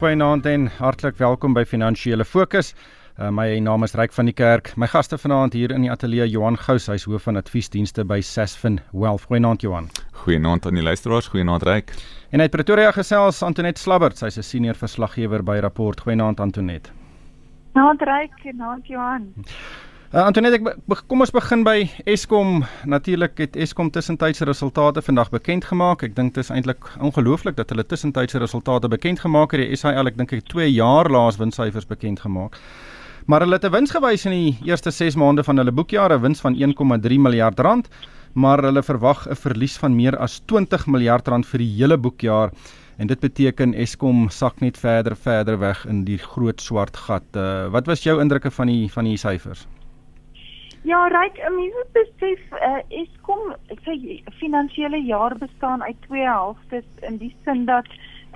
Goeienaand en hartlik welkom by Finansiële Fokus. Uh, my naam is Ryk van die Kerk. My gaste vanaand hier in die ateljee Johan Gous, hy's hoof van adviesdienste by Sasfin Wealth. Goeienaand Johan. Goeienaand aan die luisteraars. Goeienaand Ryk. En uit Pretoria gesels Antonet Slabbert, sy's 'n senior verslaggewer by Rapport. Goeienaand Antonet. Naand Ryk en naand Johan. Uh, Antoinette, ek kom ons begin by Eskom. Natuurlik het Eskom tussentydse resultate vandag bekend gemaak. Ek dink dit is eintlik ongelooflik dat hulle tussentydse resultate bekend gemaak het. Die SAL ek dink ek 2 jaar laas winssyfers bekend gemaak. Maar hulle het 'n wins gewys in die eerste 6 maande van hulle boekjaar, 'n wins van 1,3 miljard rand, maar hulle verwag 'n verlies van meer as 20 miljard rand vir die hele boekjaar. En dit beteken Eskom sak net verder verder weg in die groot swart gat. Uh, wat was jou indrukke van die van die syfers? Ja, ryk, mense besef uh, Eskom sy finansiële jaar bestaan uit twee helftes in die sin dat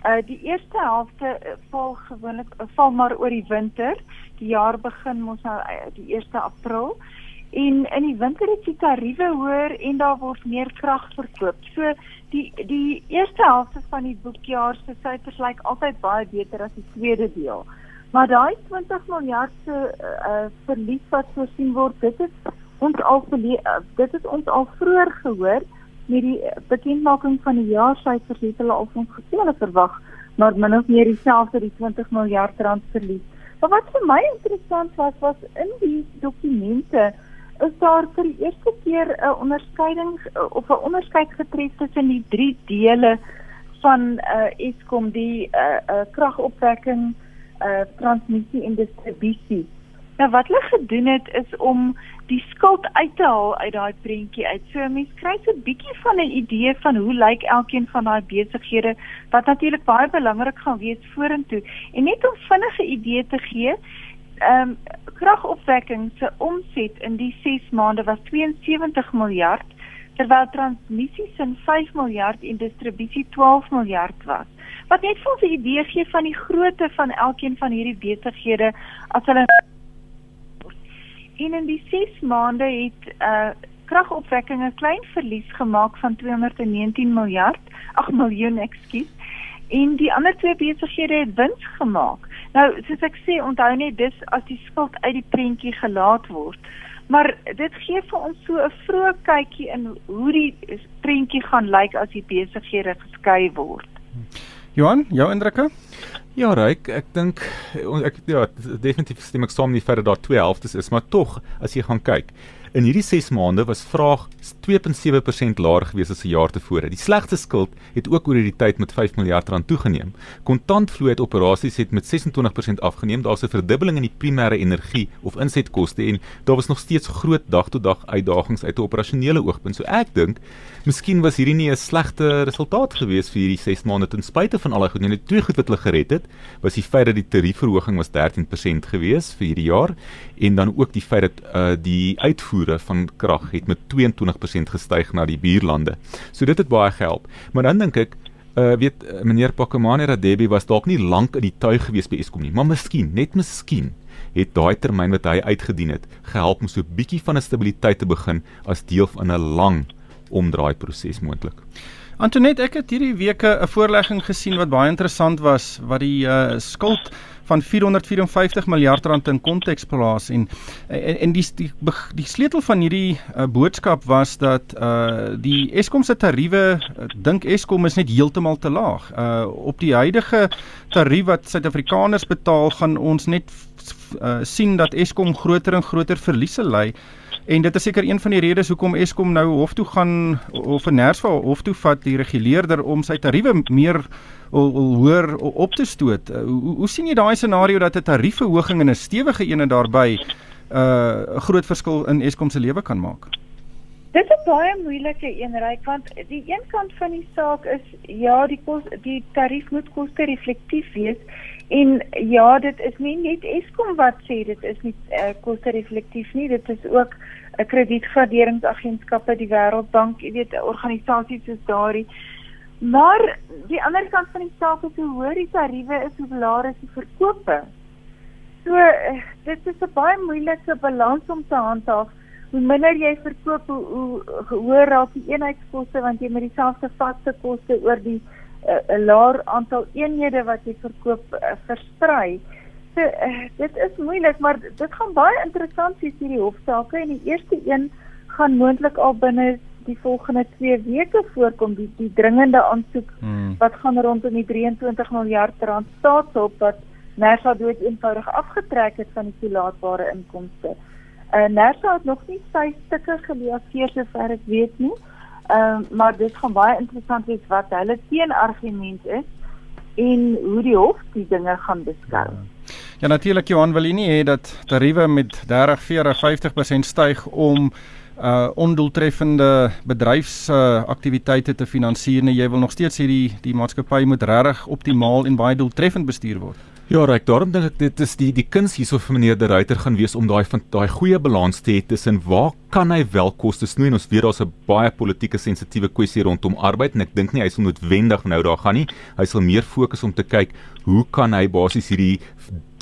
uh, die eerste helfte uh, val gewoonlik uh, val maar oor die winter. Die jaar begin mos nou uh, die 1 April. En in die winter is die tariewe hoër en daar word meer krag verkoop. So die die eerste helfte van die boekjaar se syfers lyk altyd baie beter as die tweede deel. Maar daai 20 miljard se uh, verlies wat voorsien word, dit is ons al uh, dit is ons al vroeër gehoor met die bekendmaking van die jaarsyfers het hulle al ons gesê hulle verwag maar min of meer dieselfde die 20 miljard rand verlies. Maar wat vir my interessant was was in die dokumente is daar vir die eerste keer 'n onderskeiding of 'n onderskeid getref tussen die drie dele van uh, Eskom die uh, uh, kragopwekking uh transmissie en distribusie. Nou wat hulle gedoen het is om die skuld uit te haal uit daai prentjie uit. So mense kry so 'n bietjie van 'n idee van hoe lyk elkeen van daai besighede wat natuurlik baie belangrik gaan wees vorentoe. En net om vinnige idee te gee, ehm um, kragopwekking se omset in die 6 maande was 72 miljard terwyl transmissie sin 5 miljard en distribusie 12 miljard was wat net vir ons 'n idee gee van die grootte van elkeen van hierdie besighede as hulle in in die 6 maande het uh kragopwekking 'n klein verlies gemaak van 219 miljard, ag miljoen, ekskuus. En die ander twee besighede het wins gemaak. Nou, soos ek sê, onthou net dis as die skuld uit die prentjie gelaat word. Maar dit gee vir ons so 'n vroeë kykie in hoe die prentjie gaan lyk as die besighede geskei word. Johan, jou indrukke? Ja, Ryk, ek dink ek ja, definitief stem ek saam feit dat daar twee helftes is, maar tog as jy gaan kyk, In hierdie 6 maande was vraag 2.7% laer gewees as 'n jaar tevore. Die slegste skuld het ook oor hierdie tyd met 5 miljard rand toegeneem. Kontantvloei uit operasies het met 26% afgeneem. Daar's 'n verdubbeling in die primêre energie of insetkoste en daar was nog steeds groot dag-tot-dag uitdagings uit 'n operasionele oogpunt. So ek dink, miskien was hierdie nie 'n slegte resultaat gewees vir hierdie 6 maande ten spyte van al die goed. Net twee goed wat hulle gered het, was die feit dat die tariefverhoging was 13% gewees vir hierdie jaar en dan ook die feit dat uh die uitvoer uitvoere van krag het met 22% gestyg na die buurlande. So dit het baie gehelp. Maar dan dink ek uh weet uh, meneer Pakamane Radebi was dalk nie lank in die tuig gewees by Eskom nie, maar miskien, net miskien het daai termyn wat hy uitgedien het gehelp om so 'n bietjie van 'n stabiliteit te begin as deel van 'n lang omdraai proses moontlik. Antoinette, ek het hierdie weke 'n voorlegging gesien wat baie interessant was wat die uh skuld van 454 miljard rand in konteks plaas en en, en die, die die sleutel van hierdie uh, boodskap was dat uh die Eskom se tariewe uh, dink Eskom is net heeltemal te laag. Uh op die huidige tarief wat Suid-Afrikaners betaal gaan ons net uh, sien dat Eskom groter en groter verliese ly. En dit is seker een van die redes hoekom Eskom nou hof toe gaan of nersva hof toe vat die reguleerder om sy tariewe meer hoër op te stoot. Uh, hoe, hoe sien jy daai scenario dat 'n tariefverhoging en 'n stewige een daarbey 'n uh, groot verskil in Eskom se lewe kan maak? Dit is baie moeilike een ry want die een kant van die saak is ja, die kos die tarief moet koste reflektief wees en ja, dit is nie net Eskom wat sê dit is nie uh, koste reflektief nie, dit is ook 'n uh, kredietgraderingsagentskappe, die Wêreldbank, jy weet, organisasies soos daardie Maar die ander kant van die saak is hoe hoër die tariewe is, hoe laer is die verkope. So eh, dit is 'n baie moeilike balans om te handhaaf. Hoe minder jy verkoop, hoe, hoër raak die eenheidskoste want jy met dieselfde vaste koste oor die 'n laer aantal eenhede wat jy verkoop uh, versprei. So uh, dit is moeilik, maar dit gaan baie interessant wees hierdie hofsaake en die eerste een gaan moontlik al binne die volgende 2 weke voorkom die die dringende aansoek hmm. wat gaan rondom die 23 miljard rand staatshulp wat Nersa dood eenvoudig afgetrek het van die toelaatbare inkomste. Uh Nersa het nog nie sy stukke geleer sover ek weet nie. Ehm uh, maar dit gaan baie interessant wees wat hulle teenargument is en hoe die hof die dinge gaan beskou. Ja, ja natuurlik Johan wil nie hê dat tariewe met 30, 40, 50% styg om uh ondoeltreffende bedryfsaktiwiteite uh, te finansier nie. Jy wil nog steeds hê die die maatskappy moet regtig optimaal en baie doeltreffend bestuur word. Ja, reg, daarom dink ek dit is die die kuns hierso vir meneer De Ruyter gaan wees om daai van daai goeie balans te hê tussen waar kan hy wel koste snoei en ons weet daar's 'n baie politieke sensitiewe kwessie rondom arbeid en ek dink nie hy sal noodwendig nou daar gaan nie. Hy sal meer fokus om te kyk hoe kan hy basies hierdie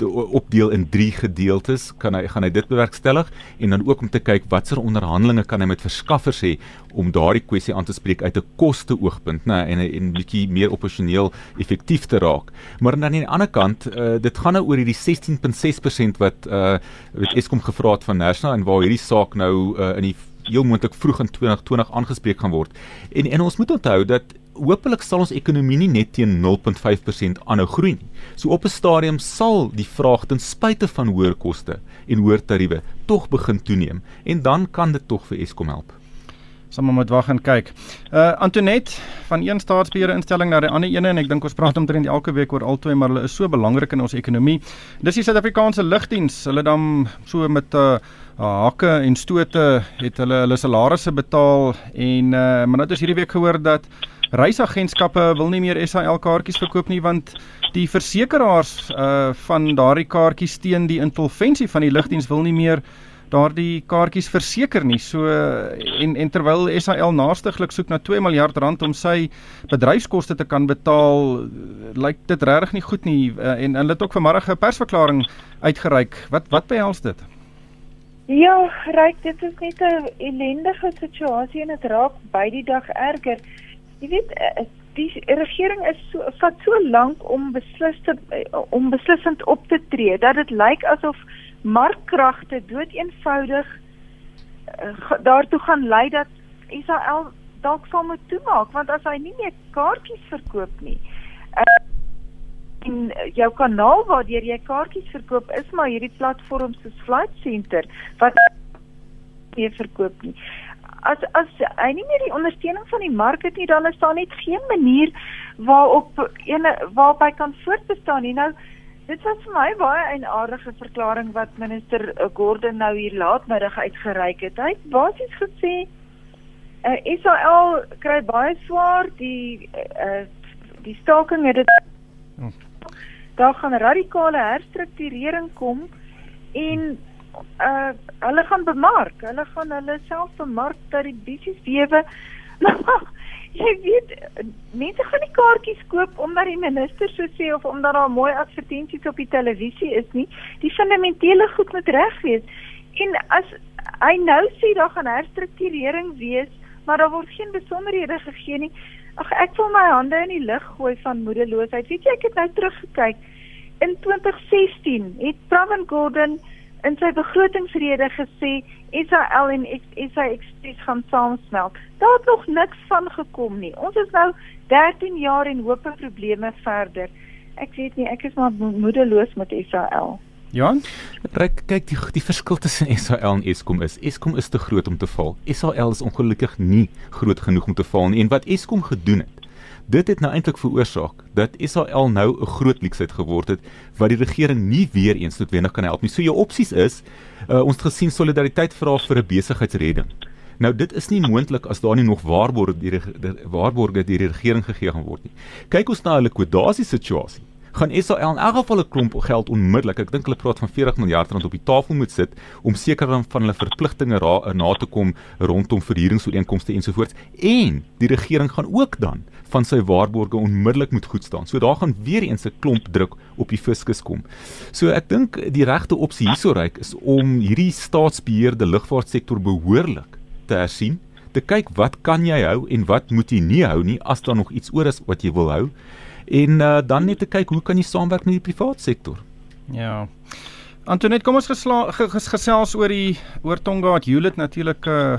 opdeel in 3 gedeeltes kan hy gaan hy dit bewerkstellig en dan ook om te kyk watter onderhandelinge kan hy met verskaffers hê om daardie kwessie aan te spreek uit 'n koste oogpunt nê en en bietjie meer operasioneel effektief te raak. Maar dan aan die ander kant uh, dit gaan nou oor hierdie 16.6% wat uh wat Eskom gevra het van National en waar hierdie saak nou uh, in die heel moontlik vroeg in 2020 aangespreek gaan word. En en ons moet onthou dat hopelik sal ons ekonomie nie net teen 0.5% aanhou groei nie. So op 'n stadium sal die vraag ten spyte van hoër koste en hoër tariewe tog begin toeneem en dan kan dit tog vir Eskom help. Sommige moet wag en kyk. Uh Antonet van een staatsbeheerde instelling na die ander ene en ek dink ons praat omtrent elke week oor albei maar hulle is so belangrik in ons ekonomie. Dis die Suid-Afrikaanse lugdiens. Hulle dan so met uh hakke en stote het hulle hulle salarisse betaal en uh maar nou het ons hierdie week gehoor dat reisagentskappe wil nie meer SAL kaartjies verkoop nie want die versekeraars uh van daardie kaartjies teen die insolventie van die lugdiens wil nie meer daardie kaartjies verseker nie. So en en terwyl SAL naastiglik soek na 2 miljard rand om sy bedryfskoste te kan betaal, lyk dit regtig nie goed nie en hulle het ook vanmôre 'n persverklaring uitgereik. Wat wat behels dit? Ja, ryk, dit is net 'n ellendige situasie en dit raak by die dag erger jy weet eh, die regering is so vat so lank om besliste eh, om beslissend op te tree dat dit lyk asof markkragte doeteenvoudig uh, daartoe gaan lei dat Israel dalk sal moet toemaak want as hy nie meer kaartjies verkoop nie en jou kanaal waardeur jy kaartjies verkoop is maar hierdie platforms soos Flight Center wat nie verkoop nie as as hy nie meer die ondersteuning van die mark het nie, dan is daar net geen manier waarop ene waarop hy kan voortbestaan nie. Nou dit was vir my baie 'n aardige verklaring wat minister Gordon nou hier laatmiddag uitgereik het. Hy het basies gesê uh, Israel kry baie swaar die uh, die staking het dit hm. daar gaan radikale herstrukturering kom en uh hulle gaan bemark. Hulle gaan hulle self bemark dat die bietjies wewe. jy weet mense gaan nie kaartjies koop omdat die minister so sê of omdat daar mooi advertensies op die televisie is nie. Die fundamentele goed moet reg wees. En as hy nou sê daar gaan herstrukturering wees, maar daar word geen besonderhede gegee nie. Ag ek voel my hande in die lug gooi van moedeloosheid. Weet jy ek het nou teruggekyk. In 2016 het Pravin Gordhan in sy begrotingsrede gesê Israel en SA Express gaan saamsmelt. Daar het nog niks van gekom nie. Ons is nou 13 jaar en hoop op probleme verder. Ek weet nie, ek is maar moedeloos met Israel. Johan, kyk kyk die die verskil tussen Israel en Eskom is. Eskom is te groot om te val. Israel is ongelukkig nie groot genoeg om te val nie. En wat Eskom gedoen het, Dit het nou eintlik veroorsaak dat Israel nou 'n groot leksheid geword het wat die regering nie weer eens noodwendig kan help nie. So jou opsies is uh, ons het gesien solidariteit vra vir 'n besigheidsredding. Nou dit is nie moontlik as daar nie nog waarborge die, waarborge deur die regering gegee gaan word nie. Kyk ons na hulle kwadasie situasie gaan Israel in elk geval 'n klomp geld onmiddellik, ek dink hulle praat van 40 miljard rand op die tafel moet sit om seker van hulle verpligtinge na te kom rondom verhuuringsooreenkomste ensovoorts en die regering gaan ook dan van sy waarborge onmiddellik moet goed staan. So daar gaan weer eens 'n klomp druk op die fiskus kom. So ek dink die regte opsie hierso ryk is om hierdie staatsbeheerde lugvaartsektor behoorlik te hersien te kyk wat kan jy hou en wat moet jy nie hou nie as daar nog iets oor is wat jy wil hou. En uh, dan net te kyk hoe kan jy saamwerk met die private sektor. Ja. Antoinette, kom ons gesla, ges, gesels oor die oor Tonga wat Hewlett natuurlik uh,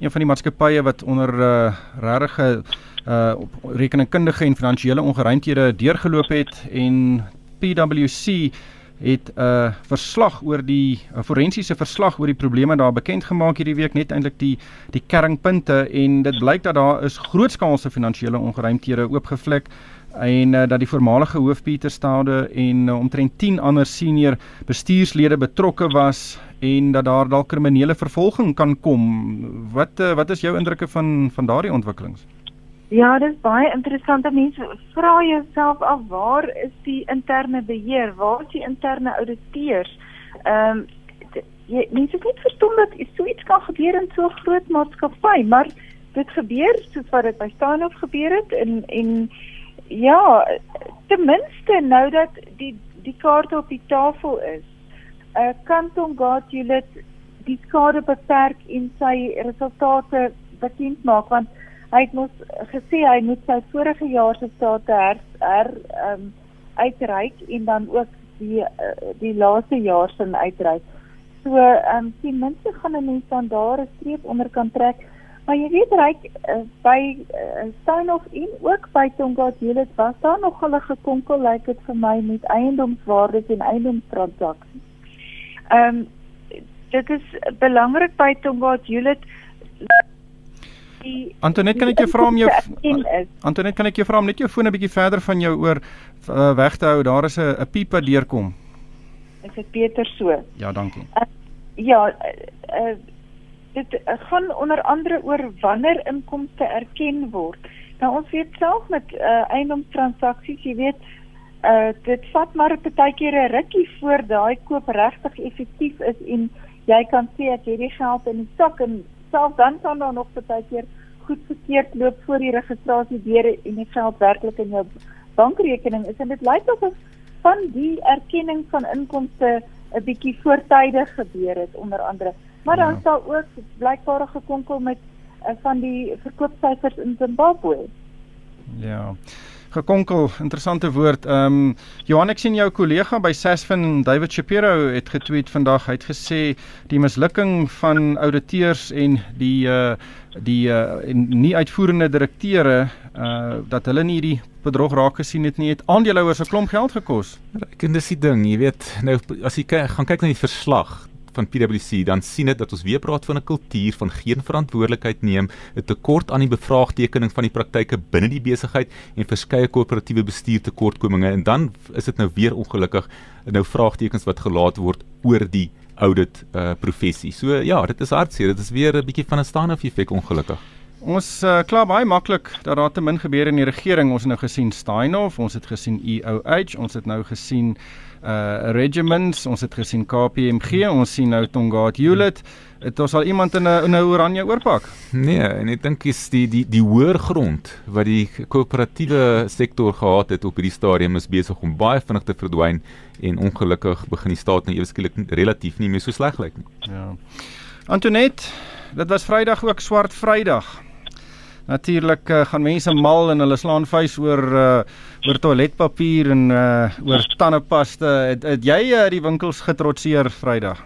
een van die maatskappye wat onder uh, regte uh rekeningkundige en finansiële ongeruimthede deurgeloop het en PwC het 'n uh, verslag oor die uh, forensiese verslag oor die probleme daar bekend gemaak hierdie week net eintlik die die kernpunte en dit blyk dat daar is grootskaalse finansiële ongeruimthede oopgevlek en uh, dat die voormalige hoof Pieter Stade en uh, omtrent 10 ander senior bestuurslede betrokke was en dat daar dalk kriminele vervolging kan kom. Wat uh, wat is jou indrukke van van daardie ontwikkelings? Ja, dit is baie interessant. Mense vra jouself af waar is die interne beheer? Waar is die interne auditeurs? Ehm um, jy mense moet verstaan dat so iets kan gebeur in so 'n groot maatskappy, maar dit gebeur soos wat dit by Steinhoff gebeur het en en ja, ten minste nou dat die die kaarte op die tafel is. Uh kan Tongaat julle die skade beperk en sy resultate bekend maak want hy het mos gesê hy moet sy vorige jaar se state her her um, uitreik en dan ook die uh, die laaste jaar se uitreik. So ehm um, ten minste gaan 'n mens dan daar 'n streep onder kan trek. Maar jy weet reik uh, by uh, Steinhoff en ook by Tonga Julius was daar nog hulle gekonkel lyk like dit vir my met eiendomswaardes en eiendomstransaksies. Ehm um, dit is belangrik by Tonga Julius Antoinette kan ek jou vra om jou Antoinette kan ek jou vra om net jou foon 'n bietjie verder van jou oor uh, weg te hou. Daar is 'n 'n piep wat deurkom. Is dit beter so? Ja, dankie. Uh, ja, uh, uh, dit uh, gaan onder andere oor wanneer inkomste erken word. Nou ons weet self met uh, eiendomstransaksies, jy weet, uh, dit vat maar 'n partykeer 'n rukkie voor daai koop regtig effektief is en jy kan sê ek het die geld in die sak en self dan kan daar nog baie keer goed verkeerd loop voor die registrasie deur en die geld werklik in jou bankrekening is en dit lyk asof van die erkenning van inkomste 'n bietjie voortydig gebeur het onder andere maar dan ja. sal ook blykbaar gekonkel met uh, van die verkoopsyfers in Zimbabwe ja gekonkel interessante woord. Ehm um, Johan ek sien jou kollega by Sasfin David Shapiro het getweet vandag. Hy het gesê die mislukking van auditeurs en die uh die uh nie uitvoerende direkteure uh dat hulle nie die bedrog raak gesien het nie het aandeelhouers 'n klomp geld gekos. Ek en dis die ding, jy weet, nou as jy kyk, gaan kyk na die verslag, van PwC dan sien dit dat ons weer praat van 'n kultuur van geen verantwoordelikheid neem, 'n tekort aan die bevraagtekening van die praktyke binne die besigheid en verskeie korporatiewe bestuur tekortkominge en dan is dit nou weer ongelukkig nou vraagtekens wat gelaat word oor die audit uh, professie. So ja, dit is hartseer. Dit is weer 'n bietjie van 'n stand-off effek ongelukkig. Ons uh, kla baie maklik dat daar te min gebeur in die regering. Ons het nou gesien Steinhoff, ons het gesien EOH, ons het nou gesien uh regiments, ons het gesien KPMG, ons sien nou Tongaat Hewlett. Het ons al iemand in 'n 'n oranje oorpak? Nee, en ek dink is die die die hoër grond wat die koöperatiewe sektor gehad het op hierdie stadium is besig om baie vinnig te verdwyn en ongelukkig begin die staat nou eweskielik relatief nie meer so sleg lyk nie. Ja. Antoinette, dit was Vrydag ook swart Vrydag. Natuurlik uh, gaan mense mal en hulle slaan vuis oor uh, oor toiletpapier en uh, oor tandepasta. Het, het jy uh, die winkels getrotseer Vrydag?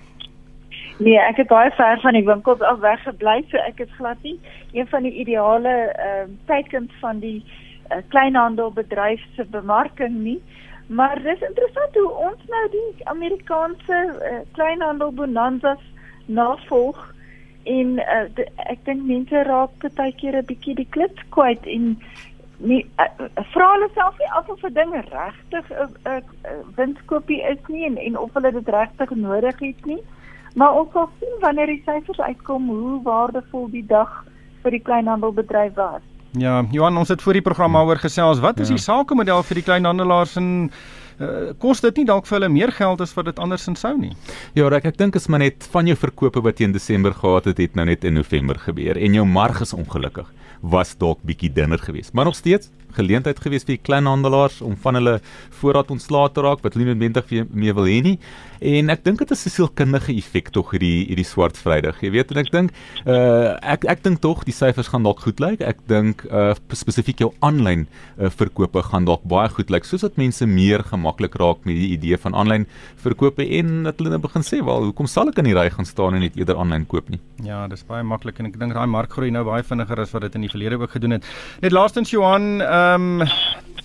Nee, ek het baie ver van die winkels af weggebly, so ek is glad nie een van die ideale ehm uh, tydkind van die uh, kleinhandelbedryf se bemarking nie. Maar dis interessant hoe ons nou die Amerikaanse uh, kleinhandel bonanzas navolg en uh, de, ek dink mense raak baie keer 'n bietjie die klip kwyt en nie uh, vra hulle self nie af of 'n ding regtig 'n uh, uh, winskopie is nie en, en of hulle dit regtig nodig het nie. Maar ons sal sien wanneer die syfers uitkom hoe waardevol die dag vir die kleinhandelbedryf was. Ja, Johan, ons het voor die program oor gesels. Wat is ja. die sakemodel vir die kleinhandelaars en uh, kos dit nie dalk vir hulle meer geld as wat dit andersins sou nie. Ja, ek ek dink is maar net van jou verkope wat teen Desember gehad het, het nou net in November gebeur en jou marges ongelukkig was dalk bietjie dunner geweest. Maar nog steeds geleentheid gewees vir die kleinhandelaars om van hulle voorraad ontslae te raak wat hulle nie noodwendig mee wil hê nie. En ek dink dit is 'n sielkundige effek tog hierdie hierdie swart Vrydag. Jy weet en ek dink uh ek ek dink tog die syfers gaan dalk goed lyk. Ek dink uh spesifiek jou aanlyn uh, verkope gaan dalk baie goed lyk soos dat mense meer gemaklik raak met die idee van aanlyn verkope en dat hulle nou begin sê, "Wel, hoekom sal ek in die ry gaan staan en net eerder aanlyn koop nie?" Ja, dis baie maklik en ek dink daai mark groei nou baie vinniger as wat dit in die verlede ook gedoen het. Net laastens Johan, ehm um,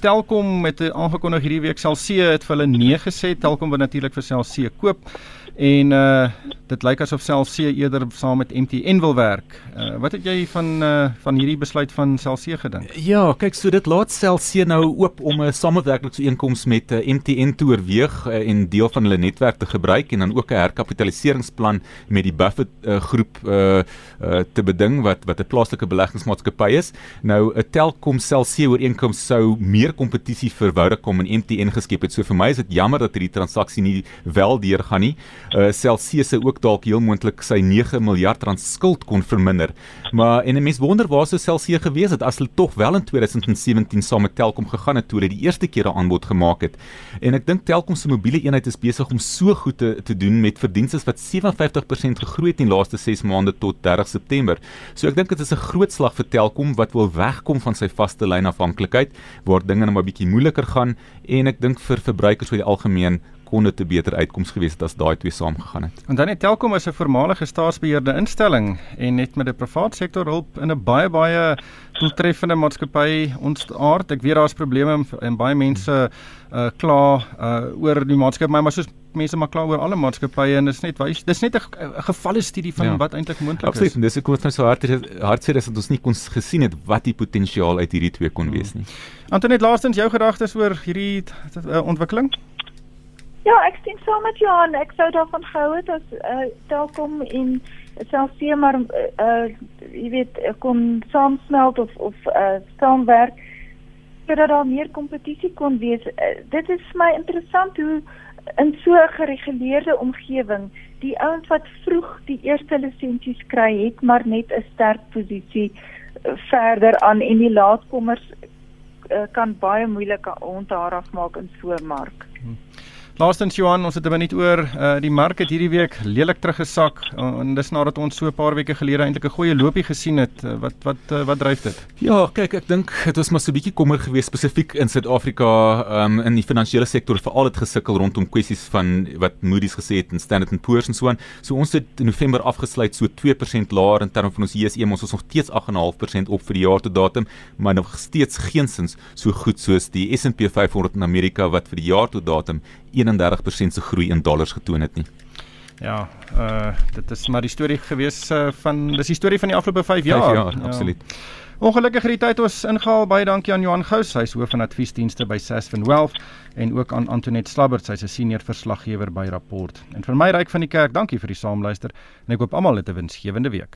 Telkom het aangekondig hierdie week sal C het vir hulle nee gesê. Telkom wil natuurlik vir self C koop en uh dit lyk asof self C eerder saam met MTN wil werk. Uh wat het jy van uh van hierdie besluit van self C gedink? Ja, kyk, so dit laat self C nou oop om 'n samewerkingsooreenkoms met uh, MTN te oorweeg uh, en deel van hulle netwerk te gebruik en dan ook 'n herkapitaliseringsplan met die Buffett uh, groep uh, uh te beding wat wat 'n plaaslike beleggingsmaatskappy is. Nou 'n Telkom self C ooreenkoms sou meer kompetisie vir Vodacom en MTN geskep het. So vir my is dit jammer dat hierdie transaksie nie wel deurgaan nie. Uh Celsius se ook dalk heel moontlik sy 9 miljard rand skuld kon verminder. Maar en 'n mens wonder waar sou Celsius gewees het as hulle tog wel in 2017 saam met Telkom gegaan het toe hulle die eerste keer 'n aanbod gemaak het. En ek dink Telkom se mobiele eenheid is besig om so goed te, te doen met verdienste wat 57% gegroei het in die laaste 6 maande tot 30 September. So ek dink dit is 'n groot slag vir Telkom wat wil wegkom van sy vaste lynafhanklikheid waar dinge nou 'n bietjie moeiliker gaan en ek dink vir verbruikers oor die algemeen kon dit 'n beter uitkoms gewees het as daai twee saamgegaan het. En dan het Telkom as 'n voormalige staatsbeheerde instelling en net met 'n privaat sektor hulp in 'n baie baie doeltreffende maatskappy ontstaard. Ek weet daar's probleme en baie mense uh kla uh oor die maatskappy, maar soos mense maar kla oor alle maatskappye en dit is net wys dis net 'n gevalle studie van ja. wat eintlik moontlik is. Absoluut, dis ek kon net so hard hard sê dat ons nie kon gesien het wat die potensiaal uit hierdie twee kon hmm. wees nie. Antoinette, laastens jou gedagtes oor hierdie uh, ontwikkeling? Ja, ek sien saam met Johan. Ek sou daarvan gehou het as uh, Telkom en selfs hier maar uh jy weet kon saamsmelt of of uh saamwerk sodat daar meer kompetisie kon wees. Uh, dit is vir my interessant hoe in so 'n gereguleerde omgewing die ouens wat vroeg die eerste lisensies kry het, maar net 'n sterk posisie uh, verder aan en die laatkommers uh, kan baie moeilik onthaar afmaak in so 'n mark. Hmm. Laastens Johan, ons het 'n minuut oor uh, die mark het hierdie week lelik teruggesak uh, en dis nadat ons so 'n paar weke gelede eintlik 'n goeie loopie gesien het. Uh, wat wat uh, wat dryf dit? Ja, kyk, ek dink dit was maar so 'n bietjie kommer geweest spesifiek in Suid-Afrika um, in die finansiële sektor veral het gesukkel rondom kwessies van wat Moody's gesê het en Standard & Poor's en so aan. So ons het in November afgesluit so 2% laer in terme van ons JSE, ons is nog steeds 8.5% op vir die jaar tot datum, maar nog steeds geensins so goed soos die S&P 500 in Amerika wat vir die jaar tot datum 31% se groei in dollars getoon het nie. Ja, uh dit is maar die storie gewees uh, van dis die storie van die afgelope 5 jaar. 5 jaar, ja. absoluut. Ongelukkig het die tyd ons ingehaal. Baie dankie aan Johan Gous, hy's hoof van adviesdienste by Sasfin Wealth en ook aan Antoinette Slabbert, sy's 'n senior verslaggewer by Rapport. En vir my ryk van die kerk, dankie vir die saamluister en ek hoop almal het 'n winsgewende week.